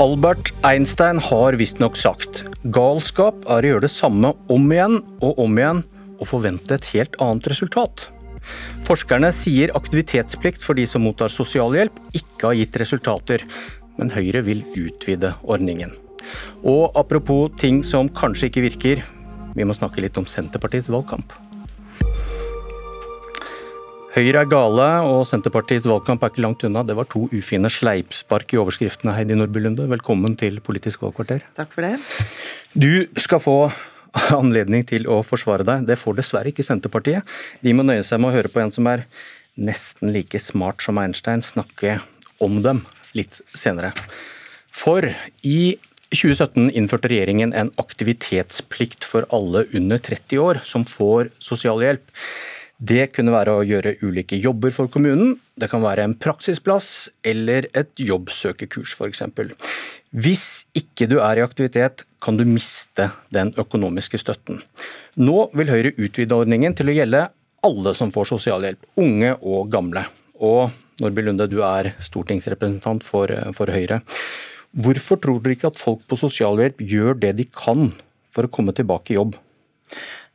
Albert Einstein har visstnok sagt galskap er å gjøre det samme om igjen og om igjen og forvente et helt annet resultat. Forskerne sier aktivitetsplikt for de som mottar sosialhjelp ikke har gitt resultater, men Høyre vil utvide ordningen. Og apropos ting som kanskje ikke virker, vi må snakke litt om Senterpartiets valgkamp. Høyre er gale, og Senterpartiets valgkamp er ikke langt unna. Det var to ufine sleipspark i overskriftene, Heidi Nordby Lunde. Velkommen til Politisk valgkvarter. Takk for det. Du skal få anledning til å forsvare deg. Det får dessverre ikke Senterpartiet. De må nøye seg med å høre på en som er nesten like smart som Einstein, snakke om dem litt senere. For i 2017 innførte regjeringen en aktivitetsplikt for alle under 30 år som får sosialhjelp. Det kunne være å gjøre ulike jobber for kommunen. Det kan være en praksisplass eller et jobbsøkekurs f.eks. Hvis ikke du er i aktivitet, kan du miste den økonomiske støtten. Nå vil Høyre utvide ordningen til å gjelde alle som får sosialhjelp, unge og gamle. Og Nordby Lunde, du er stortingsrepresentant for, for Høyre. Hvorfor tror dere ikke at folk på sosialhjelp gjør det de kan for å komme tilbake i jobb?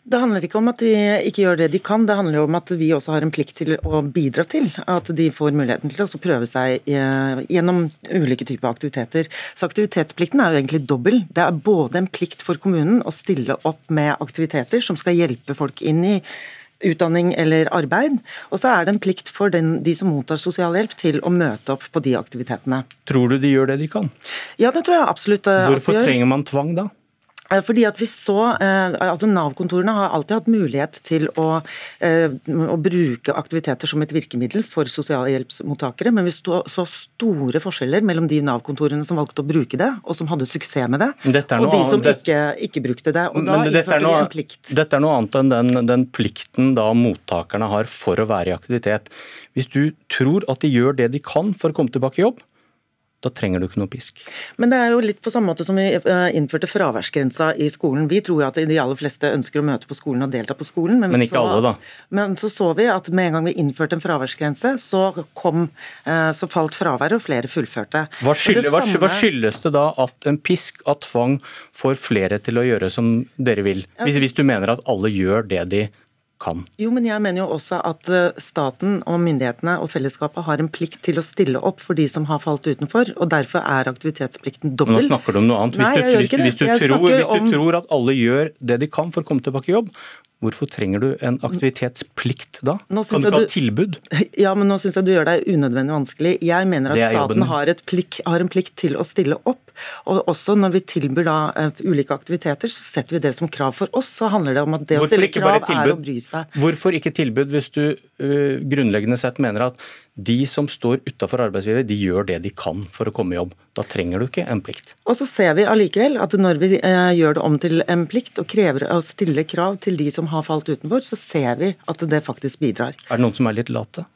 Det handler ikke om at de ikke gjør det de kan, det handler jo om at vi også har en plikt til å bidra til at de får muligheten til å prøve seg gjennom ulike typer aktiviteter. Så aktivitetsplikten er jo egentlig dobbel. Det er både en plikt for kommunen å stille opp med aktiviteter som skal hjelpe folk inn i utdanning eller arbeid. Og så er det en plikt for den, de som mottar sosialhjelp til å møte opp på de aktivitetene. Tror du de gjør det de kan? Ja, det tror jeg absolutt. Hvorfor trenger man tvang da? Eh, fordi at vi så, eh, altså Nav-kontorene har alltid hatt mulighet til å, eh, å, bruke aktiviteter som et virkemiddel for sosialhjelpsmottakere, men vi så, store forskjeller mellom de Nav-kontorene som valgte å bruke det, og som hadde suksess med det, og de som det, ikke, ikke, brukte det. og da innførte vi en plikt. Dette er noe annet enn den, den plikten da mottakerne har for å være i aktivitet. Hvis du tror at de gjør det de kan for å komme tilbake i jobb, da trenger du ikke noe pisk. Men det er jo litt på samme måte som vi eh, innførte fraværsgrensa i skolen. Vi tror jo at de aller fleste ønsker å møte på skolen og delta på skolen. Men, men ikke alle, da. men så så vi at med en gang vi innførte en fraværsgrense, så, kom, eh, så falt fraværet, og flere fullførte. Hva, skyldes, det samme... hva skyldes det da at en pisk av tvang får flere til å gjøre som dere vil? Hvis, hvis du mener at alle gjør det de kan. Jo, men jeg mener jo også at eh, staten og myndighetene og fellesskapet har en plikt til å stille opp for de som har falt utenfor, og derfor er aktivitetsplikten dobbel. Nå snakker du om noe annet. Hvis, Nei, du, hvis, hvis, du, tror, hvis du tror at alle gjør det de kan for å komme tilbake i jobb, Hvorfor trenger du en aktivitetsplikt da? Kan du ikke ha tilbud? Ja, men nå syns jeg du gjør deg unødvendig vanskelig. Jeg mener at staten har, plik, har, en plikt til å stille opp. Og også når vi tilbyr da uh, ulike aktiviteter, så setter vi det som krav. For oss så handler det om at det Hvorfor å stille krav er å bry seg. Hvorfor ikke tilbud hvis du uh, grunnleggende sett mener at de som står utafor arbeidslivet, de gjør det de kan for å komme i jobb. Da trenger du ikke en plikt. Og så ser vi allikevel at når vi eh, gjør det om til en plikt og krever å stille krav til de som har falt utenfor, så ser vi at det faktisk bidrar. Er det noen som er litt late?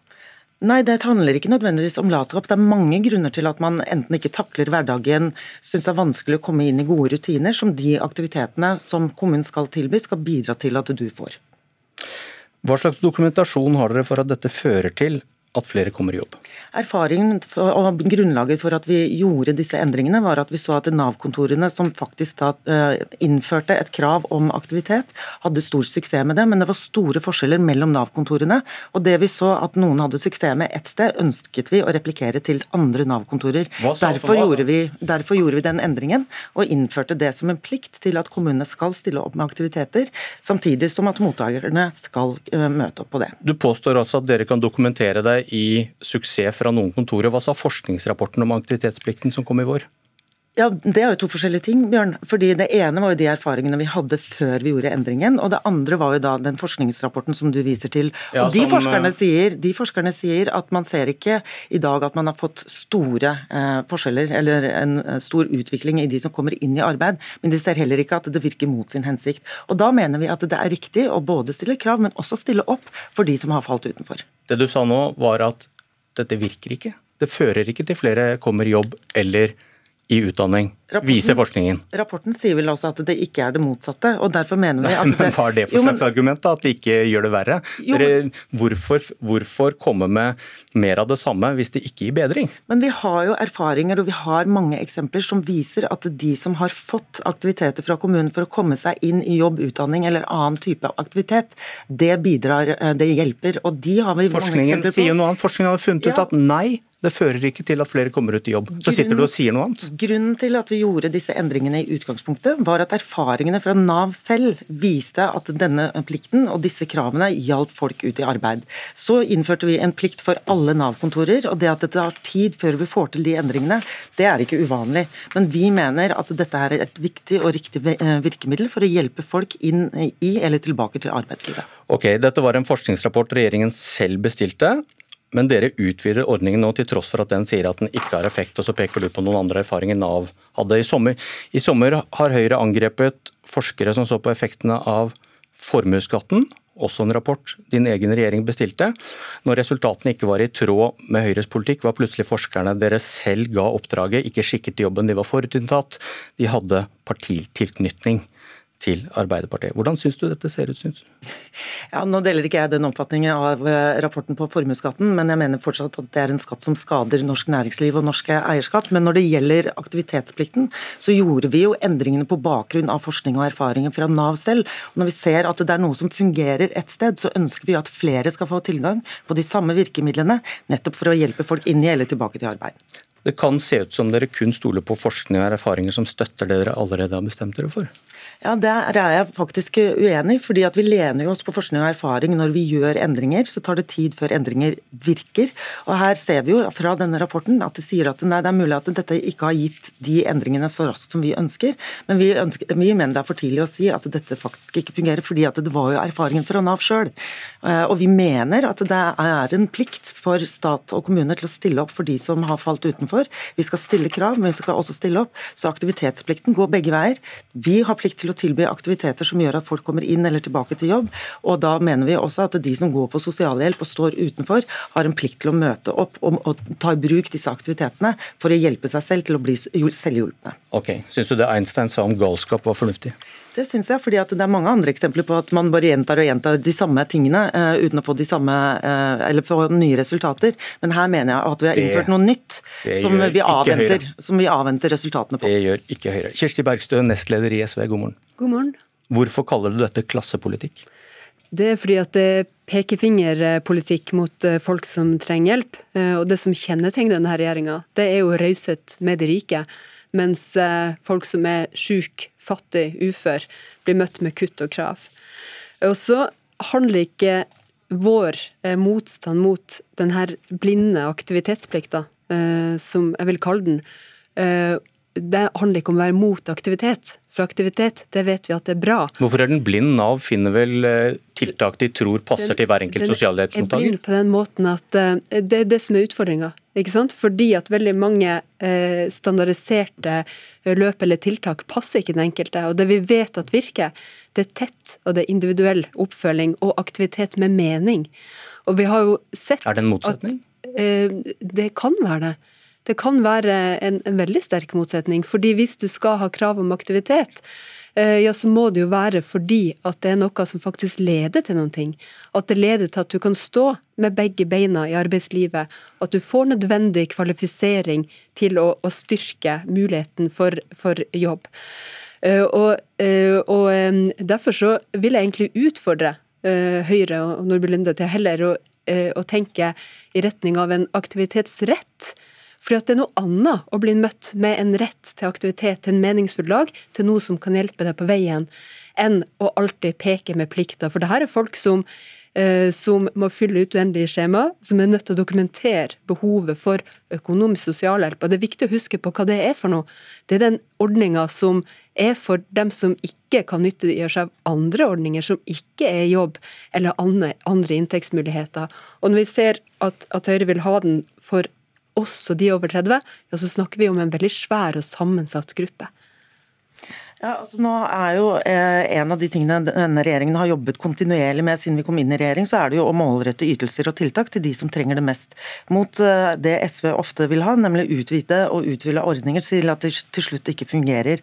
Nei, det handler ikke nødvendigvis om latskap. Det er mange grunner til at man enten ikke takler hverdagen, syns det er vanskelig å komme inn i gode rutiner, som de aktivitetene som kommunen skal tilby, skal bidra til at du får. Hva slags dokumentasjon har dere for at dette fører til at flere kommer i jobb? Erfaringen og Grunnlaget for at vi gjorde disse endringene, var at vi så at Nav-kontorene som faktisk da eh, innførte et krav om aktivitet, hadde stor suksess med det, men det var store forskjeller mellom Nav-kontorene. Og det vi så at noen hadde suksess med ett sted, ønsket vi å replikere til andre Nav-kontorer. Derfor, derfor gjorde vi den endringen, og innførte det som en plikt til at kommunene skal stille opp med aktiviteter, samtidig som at mottakerne skal eh, møte opp på det. Du påstår altså at dere kan dokumentere deg i suksess fra noen kontorer. Hva sa forskningsrapporten om aktivitetsplikten som kom i vår? Ja, Det er jo to forskjellige ting, Bjørn. Fordi Det ene var jo de erfaringene vi hadde før vi gjorde endringen. Og det andre var jo da den forskningsrapporten som du viser til. Ja, og de, som, forskerne eh, sier, de, forskerne sier, at man ser ikke i dag at man har fått store eh, forskjeller eller en eh, stor utvikling i de som kommer inn i arbeid. Men de ser heller ikke at det virker mot sin hensikt. Og Da mener vi at det er riktig å både stille krav, men også stille opp for de som har falt utenfor. Det du sa nå, var at dette virker ikke. Det fører ikke til flere kommer i jobb eller i utdanning, rapporten, viser forskningen. Rapporten sier vel også at det ikke er det motsatte. og derfor mener vi at det... Men Hva er det for slags argument, da? At det ikke gjør det verre? Dere, hvorfor, hvorfor, komme med mer av det samme hvis det ikke gir bedring? Men Vi har jo erfaringer og vi har mange eksempler som viser at de som har fått aktiviteter fra kommunen for å komme seg inn i jobb, utdanning eller annen type aktivitet, det bidrar, eh, det hjelper. og de har vi mange eksempler på. Sier noe annet. Forskningen har funnet ja. ut at nei, det fører ikke til at flere kommer ut i jobb. Så sitter du og sier noe annet. Grunnen til at vi gjorde disse endringene i utgangspunktet, var at erfaringene fra Nav selv viste at denne plikten og disse kravene hjalp folk ut i arbeid. Så innførte vi en plikt for alle Nav-kontorer, og det at det tar tid før vi får til de endringene, det er ikke uvanlig. Men vi mener at dette er et viktig og riktig eh, virkemiddel for å hjelpe folk inn i eller tilbake til arbeidslivet. Ok, Dette var en forskningsrapport regjeringen selv bestilte. Men dere utvider ordningen nå til tross for at den sier at den ikke har effekt, og så peker du på noen andre erfaringer Nav hadde i sommer. I sommer har Høyre angrepet forskere som så på effektene av formuesskatten, også en rapport din egen regjering bestilte. Når resultatene ikke var i tråd med Høyres politikk, var plutselig forskerne dere selv ga oppdraget, ikke skikket til jobben de var forutinntatt. De hadde partitilknytning til Arbeiderpartiet. Hvordan syns du dette ser ut? Synes? Ja, nå deler ikke jeg den oppfatningen av eh, rapporten på formuesskatten, men jeg mener fortsatt at det er en skatt som skader norsk næringsliv og norsk eierskap. Men når det gjelder aktivitetsplikten, så gjorde vi jo endringene på bakgrunn av forskning og erfaringer fra Nav selv. Og når vi ser at det er noe som fungerer et sted, så ønsker vi at flere skal få tilgang på de samme virkemidlene, nettopp for å hjelpe folk inn i eller tilbake til arbeid. Det kan se ut som dere kun stoler på forskning og erfaringer som støtter det dere allerede har bestemt dere for? Ja, Der er jeg faktisk uenig. fordi at Vi lener oss på forskning og erfaring. Når vi gjør endringer, så tar det tid før endringer virker. Og Her ser vi jo fra denne rapporten at det sier at nei, det er mulig at dette ikke har gitt de endringene så raskt som vi ønsker. Men vi, ønsker, vi mener det er for tidlig å si at dette faktisk ikke fungerer, fordi at det var jo erfaringen fra Nav sjøl. Eh, og vi mener at det er en plikt for stat og kommune til å stille opp for de som har falt utenfor. Vi skal stille krav, men vi skal også stille opp. Så aktivitetsplikten går begge veier. Vi har plikt til å tilby aktiviteter som gjør at folk kommer inn eller tilbake til jobb. Og da mener vi også at de som går på sosialhjelp og står utenfor, har en plikt til å møte opp og, og ta i bruk disse aktivitetene for å hjelpe seg selv til å bli selvhjulpne. Ok, Syns du det Einstein sa om galskap var fornuftig? Det syns jeg, fordi det er mange andre eksempler på at man bare gjentar og gjentar de samme tingene uh, uten å få de samme, uh, eller få nye resultater. Men her mener jeg at vi har innført noe nytt som vi, avventer, som vi, avventer, resultatene på. Det gjør ikke Høyre. Kirsti Bergstø, nestleder i SV, god morgen. God morgen. Hvorfor kaller du dette klassepolitikk? Det er fordi at det er pekefingerpolitikk mot eh, folk som trenger hjelp. Og det som kjennetegner denne regjeringa, det er jo raushet med de rike. Mens folk som er syke, fattig, ufør, blir møtt med kutt og krav. Og så handler ikke vår eh, motstand mot denne blinde aktivitetsplikta, eh, som jeg vil kalle den, eh, det handler ikke om å være mot aktivitet. For aktivitet, det vet vi at det er bra. Hvorfor er den blind? Nav finner vel tiltak de tror passer den, til hver enkelt sosialhjelpsmottaker? Den er blind på den måten at det er det som er utfordringa. Fordi at veldig mange standardiserte løp eller tiltak passer ikke den enkelte. Og det vi vet at virker, det er tett og det er individuell oppfølging og aktivitet med mening. Og vi har jo sett Er det en motsetning? At, eh, det kan være det. Det kan være en, en veldig sterk motsetning. fordi hvis du skal ha krav om aktivitet, Eh, ja, så må det jo være fordi at det er noe som faktisk leder til noen ting. At det leder til at du kan stå med begge beina i arbeidslivet. At du får nødvendig kvalifisering til å, å styrke muligheten for, for jobb. Eh, og, eh, og, Derfor så vil jeg egentlig utfordre Høyre og Nordby Lunde til heller å, å tenke i retning av en aktivitetsrett fordi at det er noe annet å bli møtt med en rett til aktivitet, til en meningsfull dag, til noe som kan hjelpe deg på veien, enn å alltid peke med plikter. For det her er folk som eh, som må fylle ut uendelige skjema, som er nødt til å dokumentere behovet for økonomisk sosialhjelp. Og Det er viktig å huske på hva det er for noe. Det er den ordninga som er for dem som ikke kan nyttiggjøre seg av andre ordninger, som ikke er jobb eller andre, andre inntektsmuligheter. Og når vi ser at, at Høyre vil ha den for også de over 30, ja, så snakker vi om en veldig svær og sammensatt gruppe. Ja, altså nå er jo eh, En av de tingene denne regjeringen har jobbet kontinuerlig med siden vi kom inn i regjering, så er det jo å målrette ytelser og tiltak til de som trenger det mest. Mot eh, det SV ofte vil ha, nemlig utvide og utvide ordninger til at det til slutt ikke fungerer.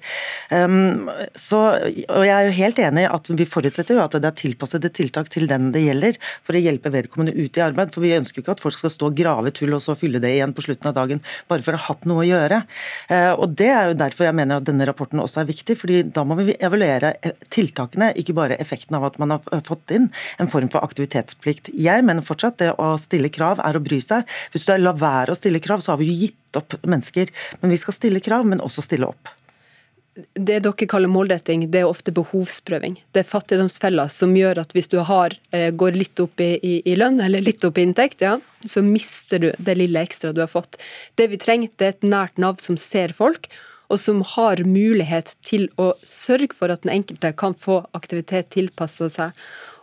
Um, så, og Jeg er jo helt enig i at vi forutsetter jo at det er tilpassede tiltak til den det gjelder, for å hjelpe vedkommende ut i arbeid. For vi ønsker ikke at folk skal stå og grave tull og så fylle det igjen på slutten av dagen bare for å ha hatt noe å gjøre. Uh, og Det er jo derfor jeg mener at denne rapporten også er viktig. Fordi da må vi evaluere eh, tiltakene, ikke bare effekten av at man har fått inn en form for aktivitetsplikt. Jeg mener fortsatt det å stille krav er å bry seg. Hvis du lar være å stille krav, så har vi jo gitt opp mennesker. Men vi skal stille krav, men også stille opp. Det dere kaller målretting, det er ofte behovsprøving. Det er fattigdomsfeller som gjør at hvis du har, eh, går litt opp i, i, i lønn eller litt opp i inntekt, ja, så mister du det lille ekstra du har fått. Det vi trenger, det er et nært Nav som ser folk, og som har mulighet til å sørge for at den enkelte kan få aktivitet tilpassa seg.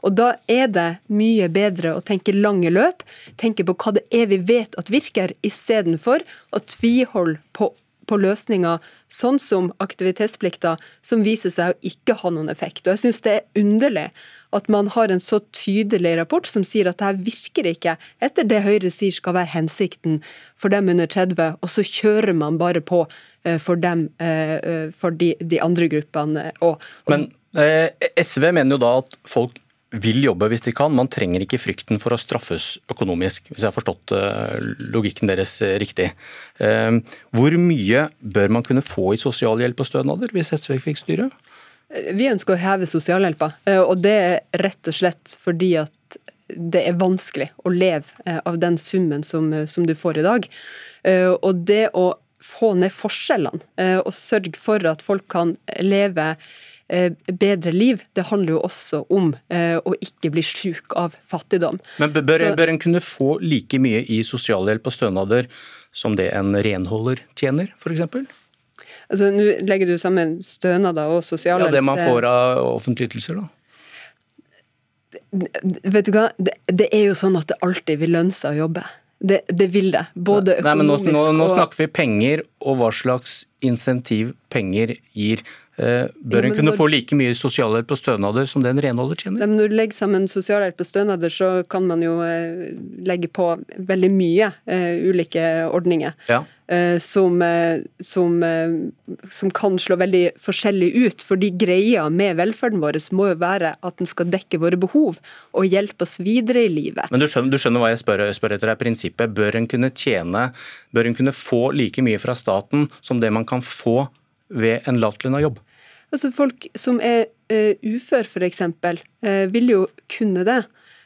Og Da er det mye bedre å tenke lange løp, tenke på hva det er vi vet at virker, istedenfor å tviholde på på løsninger sånn som aktivitetsplikter, som viser seg å ikke ha noen effekt. Og jeg synes det er underlig at man har en så tydelig rapport som sier at dette virker ikke etter det Høyre sier skal være hensikten for dem under 30, og så kjører man bare på eh, for dem, eh, eh, for de, de andre gruppene. Og Men eh, SV mener jo da at folk vil jobbe hvis de kan. Man trenger ikke frykten for å straffes økonomisk, hvis jeg har forstått logikken deres riktig. Hvor mye bør man kunne få i sosialhjelp og stønader hvis SV fikk styre? Vi ønsker å heve sosialhjelpa, eh, og det er rett og slett fordi at det er vanskelig å leve eh, av den summen som, eh, som du får i dag. Og det å få ned forskjellene og sørge for at folk kan leve bedre liv, det handler jo også om å ikke bli syk av fattigdom. Men bør, bør en kunne få like mye i sosialhjelp og stønader som det en renholder tjener, f.eks.? Altså, Nå legger du sammen stønader og sosialhjelp. Ja, Det man får av offentlige ytelser, da. Vet du hva, det, det, er jo sånn at det alltid vil lønne seg å jobbe. Det, det vil det. Både økonomisk og nå, nå, nå snakker vi penger, og hva slags insentiv penger gir. Eh, bør en kunne få like mye sosialhjelp og stønader som det en renholder tjener? Men når du legger sammen sosialhjelp og stønader, så kan man jo eh, legge på veldig mye uh, ulike ordninger. Ja. Uh, som, uh, som, som, kan slå veldig forskjellig ut. fordi greia med velferden vår må jo være at den skal dekke våre behov og hjelpe oss videre i livet. Men du skjønner, du skjønner hva jeg spør, spør etter, er prinsippet. Bør en kunne tjene, bør en kunne få like mye fra staten som det man kan få ved en lavtlønna jobb? Altså Folk som er uh, ufør f.eks., uh, vil jo kunne det.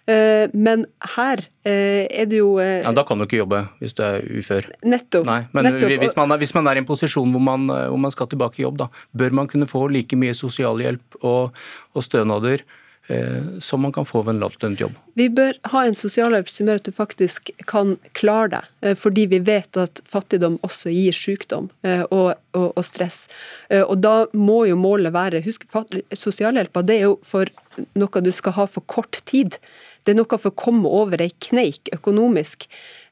Uh, men her uh, er det jo ja, Da kan du ikke jobbe hvis du er ufør. Nettopp. Nei, men nettopp. Hvis, man er, hvis, man er, i en posisjon hvor man, hvor man, skal tilbake i jobb, da, bør man kunne få like mye sosialhjelp og, og stønader Eh, som man kan få ved en lavtlønnet jobb. Vi bør ha en sosialhjelp som gjør at du faktisk kan klare deg, eh, fordi vi vet at fattigdom også gir sykdom eh, og, og, og stress. Og Da må jo målet være Husk, sosialhjelpa det er jo for noe du skal ha for kort tid. Det er noe for å komme over ei kneik økonomisk,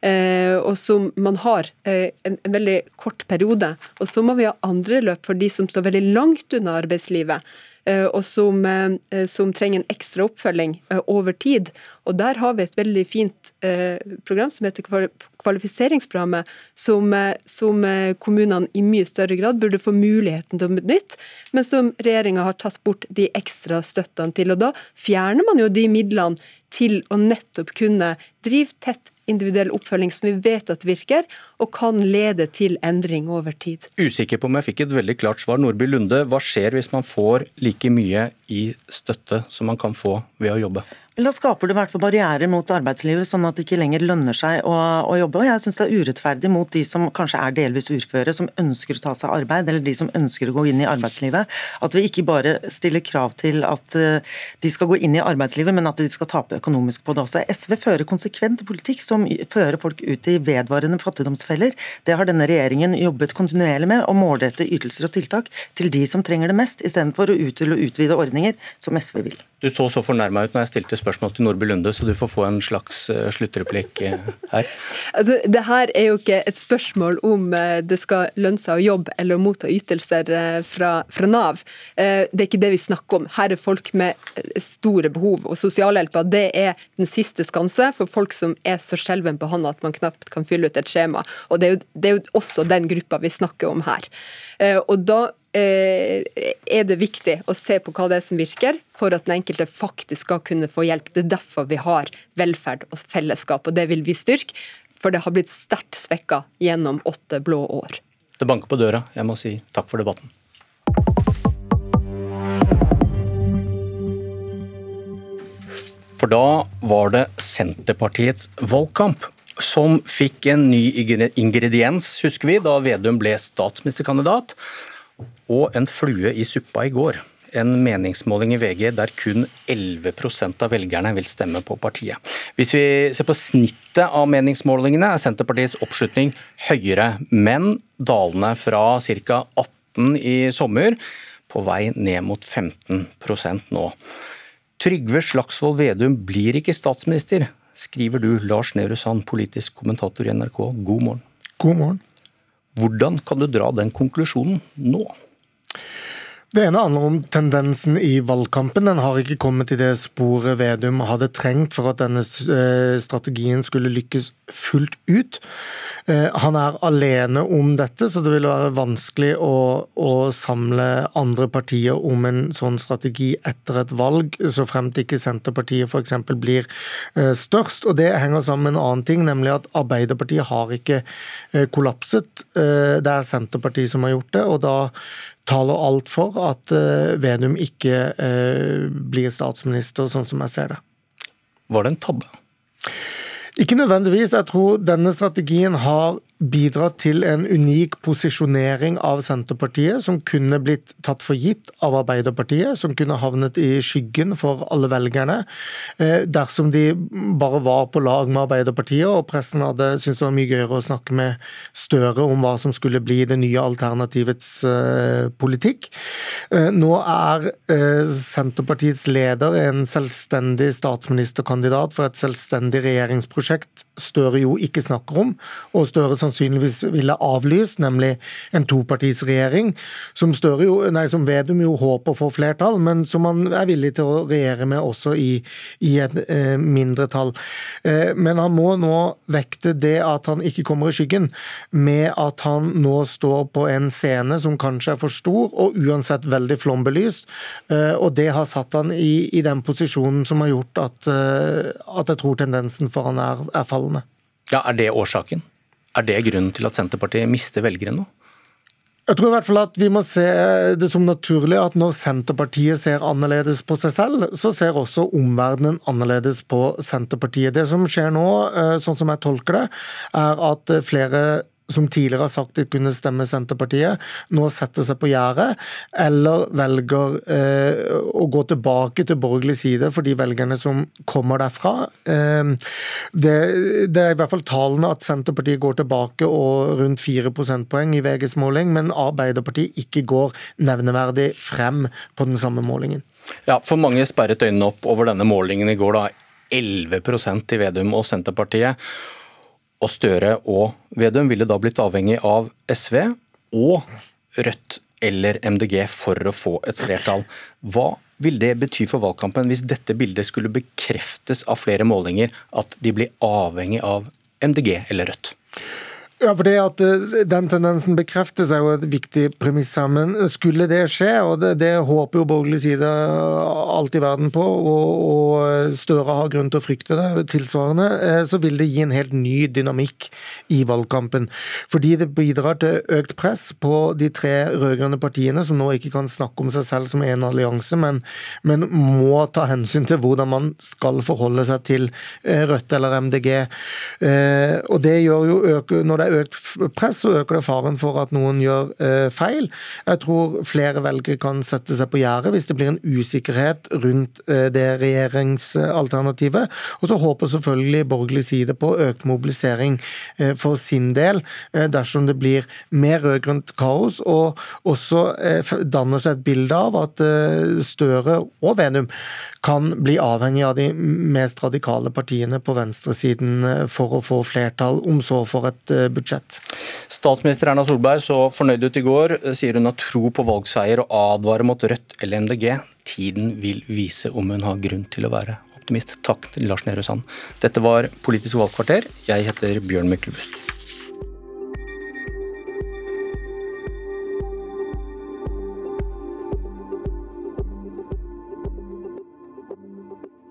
og som man har en, en veldig kort periode. Og så må vi ha andre løp for de som står veldig langt unna arbeidslivet Eh, og som, eh, som, trenger en ekstra oppfølging eh, over tid. Og Der har vi et veldig fint program som heter Kvalifiseringsprogrammet, som, som kommunene i mye større grad burde få muligheten til å benytte, men som regjeringa har tatt bort de ekstra støttene til. Og Da fjerner man jo de midlene til å nettopp kunne drive tett individuell oppfølging som vi vet at virker, og kan lede til endring over tid. Usikker på om jeg fikk et veldig klart svar. Nordby Lunde, hva skjer hvis man får like mye i støtte som man kan få ved å jobbe? Da skaper du i hvert fall barrierer mot arbeidslivet, sånn at det ikke lenger lønner seg å, å jobbe. Og jeg syns det er urettferdig mot de som kanskje er delvis uføre, som ønsker å ta seg arbeid, eller de som ønsker å gå inn i arbeidslivet. At vi ikke bare stiller krav til at uh, de skal gå inn i arbeidslivet, men at de skal tape økonomisk på det også. SV fører konsekvent politikk som fører folk ut i vedvarende fattigdomsfeller. Det har denne regjeringen jobbet kontinuerlig med, å målrette ytelser og tiltak til de som trenger det mest, istedenfor å utvide ordninger, som SV vil. Du så så fornærma ut når jeg stilte spørsmål til Nordby Lunde, så du får få en slags eh, sluttreplikk eh, her. Altså, det her er jo ikke et spørsmål om eh, det skal lønne seg å jobbe eller motta ytelser fra, fra, Nav. Det er ikke det vi snakker om. Her er folk med store behov. Og sosialhjelpa det er den siste skanse for folk som er så skjelven på hånda at man knapt kan fylle ut et skjema. Og det er jo, det er jo også den gruppa vi snakker om her. Og da er det viktig å se på hva det er som virker, for at den enkelte faktisk skal kunne få hjelp. Det er derfor vi har velferd og fellesskap, og det vil vi styrke. For det har blitt sterkt svekka gjennom åtte blå år. Det banker på døra. Jeg må si takk for debatten. For da var det Senterpartiets valgkamp som fikk en ny ingrediens, husker vi, da Vedum ble statsministerkandidat og en flue i suppa i går. En meningsmåling i VG der kun 11% av velgerne vil stemme på partiet. Hvis vi ser på snittet av meningsmålingene, er Senterpartiets oppslutning høyere, men dalende fra ca. 18 i sommer, på vei ned mot 15% nå. Trygve Slagsvold Vedum blir ikke statsminister, skriver du, Lars Nehru Sand, politisk kommentator i NRK. God morgen. God morgen. Hvordan kan du dra den konklusjonen nå? Det ene handler om tendensen i valgkampen. Den har ikke kommet i det sporet Vedum hadde trengt for at denne eh, strategien skulle lykkes fullt ut. Eh, han er alene om dette, så det vil være vanskelig å, å samle andre partier om en sånn strategi etter et valg, så fremt ikke Senterpartiet f.eks. blir eh, størst. Og Det henger sammen med en annen ting, nemlig at Arbeiderpartiet har ikke kollapset. Det er Senterpartiet som har gjort det. og da taler alt for at eh, Vedum ikke eh, blir statsminister, sånn som jeg ser det. Var det en tabbe? Ikke nødvendigvis. Jeg tror denne strategien har bidratt til en unik posisjonering av Senterpartiet, som kunne blitt tatt for gitt av Arbeiderpartiet, som kunne havnet i skyggen for alle velgerne, eh, dersom de bare var på lag med Arbeiderpartiet, og pressen hadde syntes det var mye gøyere å snakke med Støre om hva som skulle bli det nye alternativets eh, politikk. Eh, nå er Senterpartiets leder en selvstendig statsministerkandidat for et selvstendig regjeringsprosjekt Støre jo ikke snakker om, og Støre sannsynligvis ville avlyst, nemlig en topartisregjering, som, som Vedum jo håper får flertall, men som han er villig til å regjere med også i, i et eh, mindretall. Eh, men han må nå vekte det at han ikke kommer i skyggen, med at han nå står på en scene som kanskje er for stor, og uansett veldig flombelyst. Eh, og det har satt han i, i, den posisjonen som har gjort at, eh, at jeg tror tendensen for han er, er fallende. Ja, Er det årsaken? Er det grunnen til at Senterpartiet mister velgere nå? Jeg tror i hvert fall at vi må se det som naturlig at når Senterpartiet ser annerledes på seg selv, så ser også omverdenen annerledes på Senterpartiet. Det som skjer nå, eh, sånn som jeg tolker det, er at flere som tidligere har sagt de kunne stemme Senterpartiet, nå setter seg på gjerdet, eller velger eh, å gå tilbake til borgerlig side for de velgerne som kommer derfra. Eh, det, det, er i hvert fall tallene at Senterpartiet går tilbake og rundt 4 prosentpoeng i VGs måling, men Arbeiderpartiet ikke går nevneverdig frem på den samme målingen. Ja, for mange sperret øynene opp over denne målingen i går. da. 11% i Vedum og Senterpartiet og Støre og Vedum ville da blitt avhengig av SV og Rødt eller MDG for å få et flertall. Hva vil det bety for valgkampen hvis dette bildet skulle bekreftes av flere målinger, at de blir avhengig av MDG eller Rødt? Ja, for det at eh, Den tendensen bekreftes er jo et viktig premiss her. Men skulle det skje, og det, det håper jo borgerlig side alt i verden på, og, og, Støre har grunn til å frykte det tilsvarende, eh, så vil det gi en helt ny dynamikk i valgkampen. Fordi det bidrar til økt press på de tre rød-grønne partiene, som nå ikke kan snakke om seg selv som en allianse, men, men må ta hensyn til hvordan man skal forholde seg til eh, Rødt eller MDG. Og det gjør jo øker, når det det økt press, så øker det faren for at noen gjør eh, feil. Jeg tror flere velgere kan sette seg på gjerdet hvis det blir en usikkerhet rundt eh, det regjeringsalternativet. Og så håper selvfølgelig borgerlig side på økt mobilisering eh, for sin del, eh, dersom det blir mer rød-grønt kaos, og også eh, danner seg et bilde av at eh, Støre og Venum kan bli avhengig av de mest radikale partiene på venstresiden for å få flertall, om så for et budsjett. Statsminister Erna Solberg så fornøyd ut i går, sier hun har tro på valgseier og advarer mot Rødt eller MDG. Tiden vil vise om hun har grunn til å være optimist. Takk til Lars Nehru Sand. Dette var Politisk valgkvarter. Jeg heter Bjørn Myklebust.